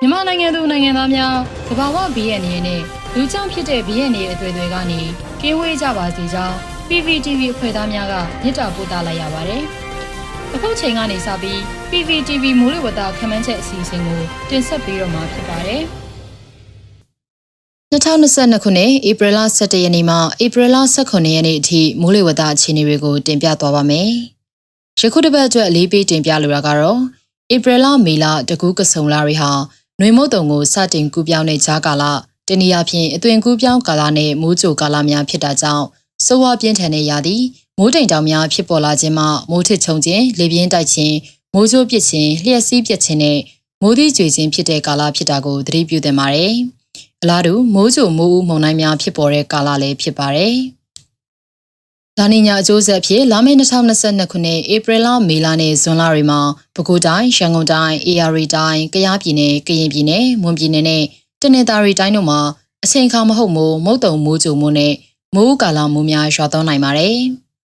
မြန်မာနိုင်ငံသူနိုင်ငံသားများသဘာဝဘီရဲ့အနေနဲ့လူကြောင့်ဖြစ်တဲ့ဘီရဲ့နေအသွေးတွေကနေကင်းဝေးကြပါစေကြောင်း PPTV အဖွဲ့သားများကမြစ်တာပို့သလိုက်ရပါတယ်။အခုချိန်ကနေစပြီး PPTV မိုးလေဝသခန့်မှန်းချက်အစီအစဉ်ကိုတင်ဆက်ပေးတော့မှာဖြစ်ပါတယ်။2022ခုနှစ်ဧပြီလ17ရက်နေ့မှဧပြီလ18ရက်နေ့အထိမိုးလေဝသအခြေအနေတွေကိုတင်ပြသွားပါမယ်။ယခုတစ်ပတ်အတွက်အလေးပေးတင်ပြလိုတာကတော့ဧပြီလမေလတကူးကစုံလာတွေဟာ နှွေမုတ်တုံကိုစတင်ကူးပြောင်းတဲ့ဂျာကာလတနည်းအားဖြင့်အသွင်ကူးပြောင်းကာလနဲ့မိုးကြိုကာလများဖြစ်တာကြောင့်စိုးဝါပြင်းထန်တဲ့ရာသီမိုးတိမ်တောင်များဖြစ်ပေါ်လာခြင်းမှမိုးထစ်ချုံခြင်းလေပြင်းတိုက်ခြင်းမိုးကြိုးပစ်ခြင်းလျှက်စီးပစ်ခြင်းနဲ့မိုးသီးကြွေခြင်းဖြစ်တဲ့ကာလဖြစ်တာကိုသတိပြုသင့်ပါတယ်။အလားတူမိုးကြိုမိုးဦးမုန်တိုင်းများဖြစ်ပေါ်တဲ့ကာလလည်းဖြစ်ပါတယ်။ ဒါနေညာအကျိုးဆက်ဖြစ်လာမယ့်2022ခုနှစ်ဧပြီလမေလနဲ့ဇွန်လတွေမှာပဲခူးတိုင်းရန်ကုန်တိုင်း AR တိုင်းကယားပြည်နယ်ကရင်ပြည်နယ်မွန်ပြည်နယ်နဲ့တနင်္သာရီတိုင်းတို့မှာအချိန်အခါမဟုတ်မို့မုတ်တုံမိုးကြိုမိုးနဲ့မိုးကာလမိုးများရွာသွန်းနိုင်ပါတယ်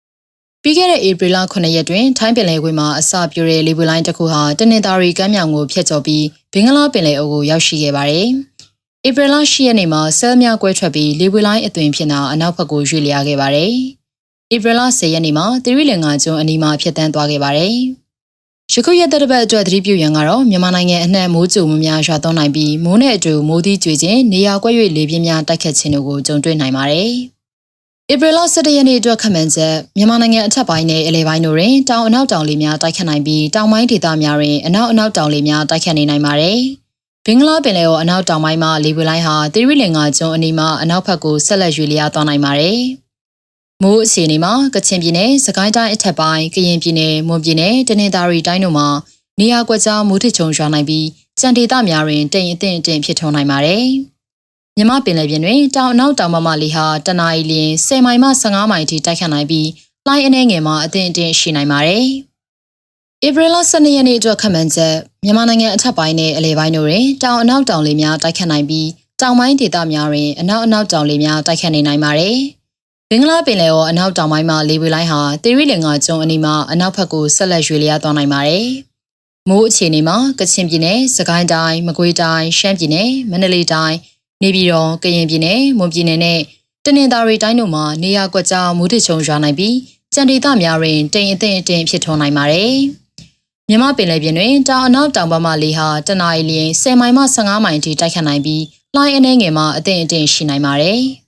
။ပြီးခဲ့တဲ့ဧပြီလ9ရက်တွင်ထိုင်းပင်လယ်ကွေ့မှာအစပြုတဲ့လေပွေလိုင်းတစ်ခုဟာတနင်္သာရီကမ်းမြောင်ကိုဖျက်ကျော်ပြီးဘင်္ဂလားပင်လယ်အုပ်ကိုရောက်ရှိခဲ့ပါတယ်။ဧပြီလ10ရက်နေ့မှာဆဲလ်များကွဲထွက်ပြီးလေပွေလိုင်းအသွင်ဖြစ်တာအနောက်ဘက်ကိုရွေ့လျားခဲ့ပါတယ်။ ဧပြီလ10ရက်နေ့မှာသီရိလင်္ကာကျွန်းအနီးမှာဖျက်ဆီးသွားခဲ့ပါတယ်။ယခုရက်သက်တစ်ပတ်အတွက်သတိပြုရန်ကတော့မြန်မာနိုင်ငံအနှံ့မိုးကြိုမှုများရွာသွန်းနိုင်ပြီးမိုးနဲ့အတူမိုးသီးကျွေခြင်းနေရာကွက်၍လေပြင်းများတိုက်ခတ်ခြင်းတို့ကိုကြုံတွေ့နိုင်ပါတယ်။ဧပြီလ17ရက်နေ့အတွက်ခန့်မှန်းချက်မြန်မာနိုင်ငံအထက်ပိုင်းနဲ့အလယ်ပိုင်းတို့တွင်တောင်အနောက်တောင်လေများတိုက်ခတ်နိုင်ပြီးတောင်ပိုင်းဒေသများတွင်အနောက်အနောက်တောင်လေများတိုက်ခတ်နေနိုင်ပါတယ်။ဘင်္ဂလားပင်လယ်အော်အနောက်တောင်ပိုင်းမှာလေပွေလိုင်းဟာသီရိလင်္ကာကျွန်းအနီးမှာအနောက်ဘက်ကိုဆက်လက်ရွေ့လျားသွားနိုင်ပါတယ်။ မိုးအခြေအနေမှာကချင်ပြည်နယ်၊စကိုင်းတိုင်းအထက်ပိုင်း၊ကရင်ပြည်နယ်၊မွန်ပြည်နယ်၊တနင်္သာရီတိုင်းတို့မှာနေရာကွက်ကြားမိုးထချုံရွာနိုင်ပြီးကြံဒေသများတွင်တိမ်အထင်အထင်ဖြစ်ထွန်းနိုင်ပါတယ်။မြမပင်လယ်ပြင်တွင်တောင်အနောက်တောင်ဘက်မှလေဟာတနအီလရင်10မိုင်မှ15မိုင်ထိတိုက်ခတ်နိုင်ပြီးလှိုင်းအနှဲငယ်မှာအထင်အထင်ရှိနိုင်ပါတယ်။ဧပြီလ12ရက်နေ့အတွက်ခန့်မှန်းချက်မြန်မာနိုင်ငံအထက်ပိုင်းနဲ့အလယ်ပိုင်းတို့တွင်တောင်အနောက်တောင်လေများတိုက်ခတ်နိုင်ပြီးတောင်ပိုင်းဒေသများတွင်အနောက်အနောက်တောင်လေများတိုက်ခတ်နေနိုင်ပါတယ်။ ဘင်္ဂလားပင်လယ်အော်အနောက်တောင်ပိုင်းမှာလေပွေလိုင်းဟာတေရီလင်္ကာကျွန်းအနီးမှာအနောက်ဘက်ကိုဆက်လက်ရွေ့လျားသွားနိုင်ပါတယ်။မိုးအခြေအနေမှာကချင်ပြည်နယ်၊စကိုင်းတိုင်း၊မကွေးတိုင်း၊ရှမ်းပြည်နယ်၊မန္တလေးတိုင်း၊နေပြည်တော်၊ကရင်ပြည်နယ်၊မွန်ပြည်နယ်နဲ့တနင်္သာရီတိုင်းတို့မှာနေရာကွက်ကြားမိုးထချုံရွာနိုင်ပြီးကြံဒေသများတွင်တိမ်အထင်အထင်ဖြစ်ထွန်းနိုင်ပါတယ်။မြမပင်လယ်ပြင်တွင်တောင်အနောက်တောင်ဘက်မှလေဟာတနအီလရင်10မိုင်မှ15မိုင်ထိတိုက်ခတ်နိုင်ပြီးလှိုင်းအနှဲငယ်မှာအထင်အထင်ရှိနိုင်ပါတယ်။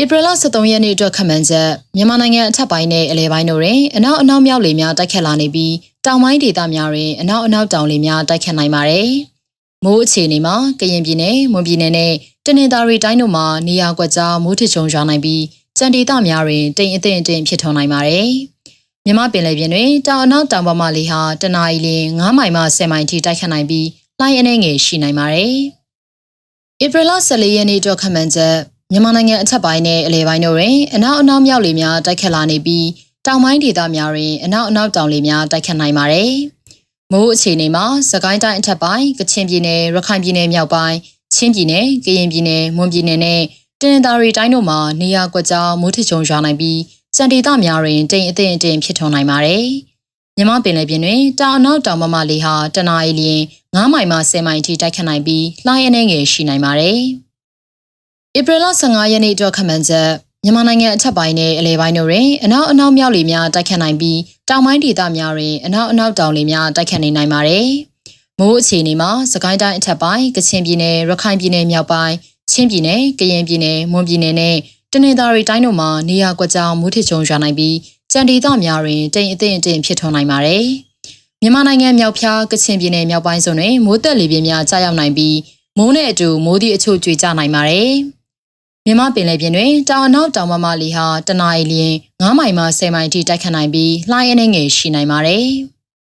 ဧပြီလ23ရက်နေ့အတွက်ခန့်မှန်းချက်မြန်မာနိုင်ငံအထက်ပိုင်းနဲ့အလယ်ပိုင်းတို့တွင်အနောက်အနောက်မြောက်လေများတိုက်ခတ်လာနေပြီးတောင်ပိုင်းဒေသများတွင်အနောက်အနောက်တောင်လေများတိုက်ခတ်နိုင်ပါတယ်။မိုးအခြေအနေမှာကရင်ပြည်နယ်၊မွန်ပြည်နယ်နဲ့တနင်္သာရီတိုင်းတို့မှာနေရာကွက်ကြားမိုးထချုံရွာနိုင်ပြီးကြံဒေသများတွင်တိမ်အထင်အထင်ဖြစ်ထွန်းနိုင်ပါတယ်။မြမပင်လယ်ပြင်တွင်တောင်အနောက်တောင်ဘက်မှလေဟာတနအီလ9မိုင်မှ10မိုင်ထိတိုက်ခတ်နိုင်ပြီးလှိုင်းအနှဲငယ်ရှိနိုင်ပါတယ်။ဧပြီလ14ရက်နေ့အတွက်ခန့်မှန်းချက် မြန်မာနိုင်ငံအထက်ပိုင်းနဲ့အလယ်ပိုင်းတို့တွင်အနောက်အနောက်မြောက်လေများတိုက်ခတ်လာနေပြီးတောင်ပိုင်းဒေသများတွင်အနောက်အနောက်တောင်လေများတိုက်ခတ်နိုင်ပါတယ်။မိုးအခြေအနေမှာစကိုင်းတိုင်းအထက်ပိုင်းကချင်ပြည်နယ်ရခိုင်ပြည်နယ်မြောက်ပိုင်းချင်းပြည်နယ်ကရင်ပြည်နယ်မွန်ပြည်နယ်နဲ့တနင်္သာရီတိုင်းတို့မှာနေရာကွက်ကြားမိုးထချုံရွာနိုင်ပြီးစံဒေသများတွင်တိမ်အထင်အထင်ဖြစ်ထွန်းနိုင်ပါတယ်။မြမပင်လယ်ပြင်တွင်တောင်အနောက်တောင်မမလေဟာတနအီလရင်9မိုင်မှ10မိုင်ထိတိုက်ခတ်နိုင်ပြီးလှိုင်းအနှဲငယ်ရှိနိုင်ပါတယ်။ ဧပြီလ15ရက်နေ့အတွက်ခန့်မှန်းချက်မြန်မာနိုင်ငံအထက်ပိုင်းနဲ့အလယ်ပိုင်းတို့တွင်အနောက်အနောက်မြောက်လေများတိုက်ခတ်နိုင်ပြီးတောင်ပိုင်းဒေသများတွင်အနောက်အနောက်တောင်လေများတိုက်ခတ်နေနိုင်ပါတယ်။မိုးအခြေအနေမှာစကိုင်းတိုင်းအထက်ပိုင်းကချင်ပြည်နယ်ရခိုင်ပြည်နယ်မြောက်ပိုင်းချင်းပြည်နယ်ကရင်ပြည်နယ်မွန်ပြည်နယ်နဲ့တနင်္သာရီတိုင်းတို့မှာနေရာကွက်ကြားမိုးထချုံရွာနိုင်ပြီးကြံဒေသများတွင်တိမ်အထင်အထင်ဖြစ်ထွန်းနိုင်ပါတယ်။မြန်မာနိုင်ငံမြောက်ဖျားကချင်ပြည်နယ်မြောက်ပိုင်းစွန်းတွင်မိုးသက်လေပြင်းများကြားရောက်နိုင်ပြီးမိုးနဲ့အတူမိုးသည့်အချို့ကျွေကြနိုင်ပါတယ်။ မြမပင်လယ်ပြင်တွင်တောင်အနောက်တောင်မမလီဟာတနအီလျင်9မိုင်မှ10မိုင်ထိတိုက်ခတ်နိုင်ပြီးလှိုင်းအနေငယ်ရှိနိုင်ပါတယ်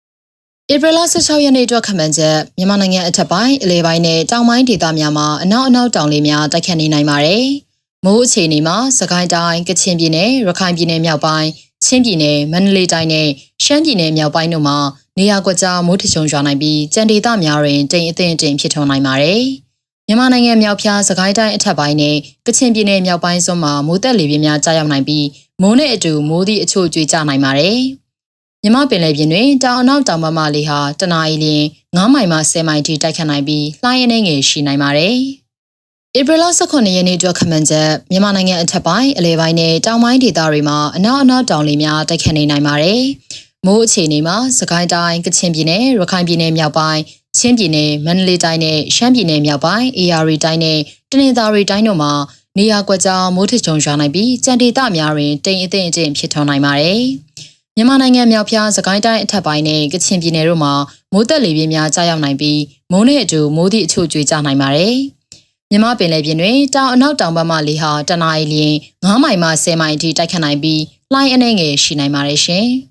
။ဧပြီလ16ရက်နေ့အတွက်ခန့်မှန်းချက်မြန်မာနိုင်ငံအထက်ပိုင်းအလဲပိုင်းနဲ့တောင်ပိုင်းဒေသများမှာအနောက်အနောက်တောင်လေများတိုက်ခတ်နေနိုင်ပါတယ်။မိုးအခြေအနေမှာစကိုင်းတိုင်းကချင်ပြည်နယ်ရခိုင်ပြည်နယ်မြောက်ပိုင်းချင်းပြည်နယ်မန္တလေးတိုင်းနဲ့ရှမ်းပြည်နယ်မြောက်ပိုင်းတို့မှာနေရာကွက်ကြားမိုးထချုံရွာနိုင်ပြီးကြံဒေသများတွင်တိမ်အထင်တင်ဖြစ်ထွန်းနိုင်ပါတယ်။ မြန်မာနိုင်ငံမြောက်ဖျားစကိုင်းတိုင်းအထက်ပိုင်းနဲ့ကချင်ပြည်နယ်မြောက်ပိုင်းစွန်းမှာမိုးသက်လေပြင်းများကြားရောက်နိုင်ပြီးမိုးနဲ့အတူမိုးသည့်အချို့ကျွေးကြနိုင်ပါတယ်မြမပင်လယ်ပြင်တွင်တောင်အနောက်တောင်ဘက်မှလေဟာတနအီလရင်9မိုင်မှ10မိုင်ထိတိုက်ခတ်နိုင်ပြီးလှိုင်းအနေငယ်ရှိနိုင်ပါတယ်။ဧပြီလ18ရက်နေ့အတွက်ခန့်မှန်းချက်မြန်မာနိုင်ငံအထက်ပိုင်းအလဲပိုင်းနဲ့တောင်ပိုင်းဒေသတွေမှာအနောက်အနောက်တောင်လေများတိုက်ခတ်နေနိုင်ပါတယ်။မိုးအခြေအနေမှာစကိုင်းတိုင်းကချင်ပြည်နယ်ရခိုင်ပြည်နယ်မြောက်ပိုင်း ချင်းပြည်နယ်မန္တလေးတိုင်းနဲ့ရှမ်းပြည်နယ်မြောက်ပိုင်းအေရီတိုင်းနဲ့တနင်္သာရီတိုင်းတို့မှာနေရာကွက်ကြားမိုးထချုံရွာနိုင်ပြီးကြံဒေသများတွင်တိမ်အထင်အကျင့်ဖြစ်ထွန်းနိုင်ပါတယ်။မြန်မာနိုင်ငံမြောက်ဖျားစကိုင်းတိုင်းအထက်ပိုင်းနဲ့ကချင်ပြည်နယ်တို့မှာမိုးတက်လေပြင်းများကြားရောက်နိုင်ပြီးမိုးနဲ့အတူမိုးသည့်အချို့ကျွေကြနိုင်ပါတယ်။မြမပင်လယ်ပြင်တွင်တောင်အနောက်တောင်ဘက်မှလေဟာတနအီလရင်9မိုင်မှ10မိုင်အထိတိုက်ခတ်နိုင်ပြီးလှိုင်းအနေငယ်ရှိနိုင်ပါတယ်ရှင်။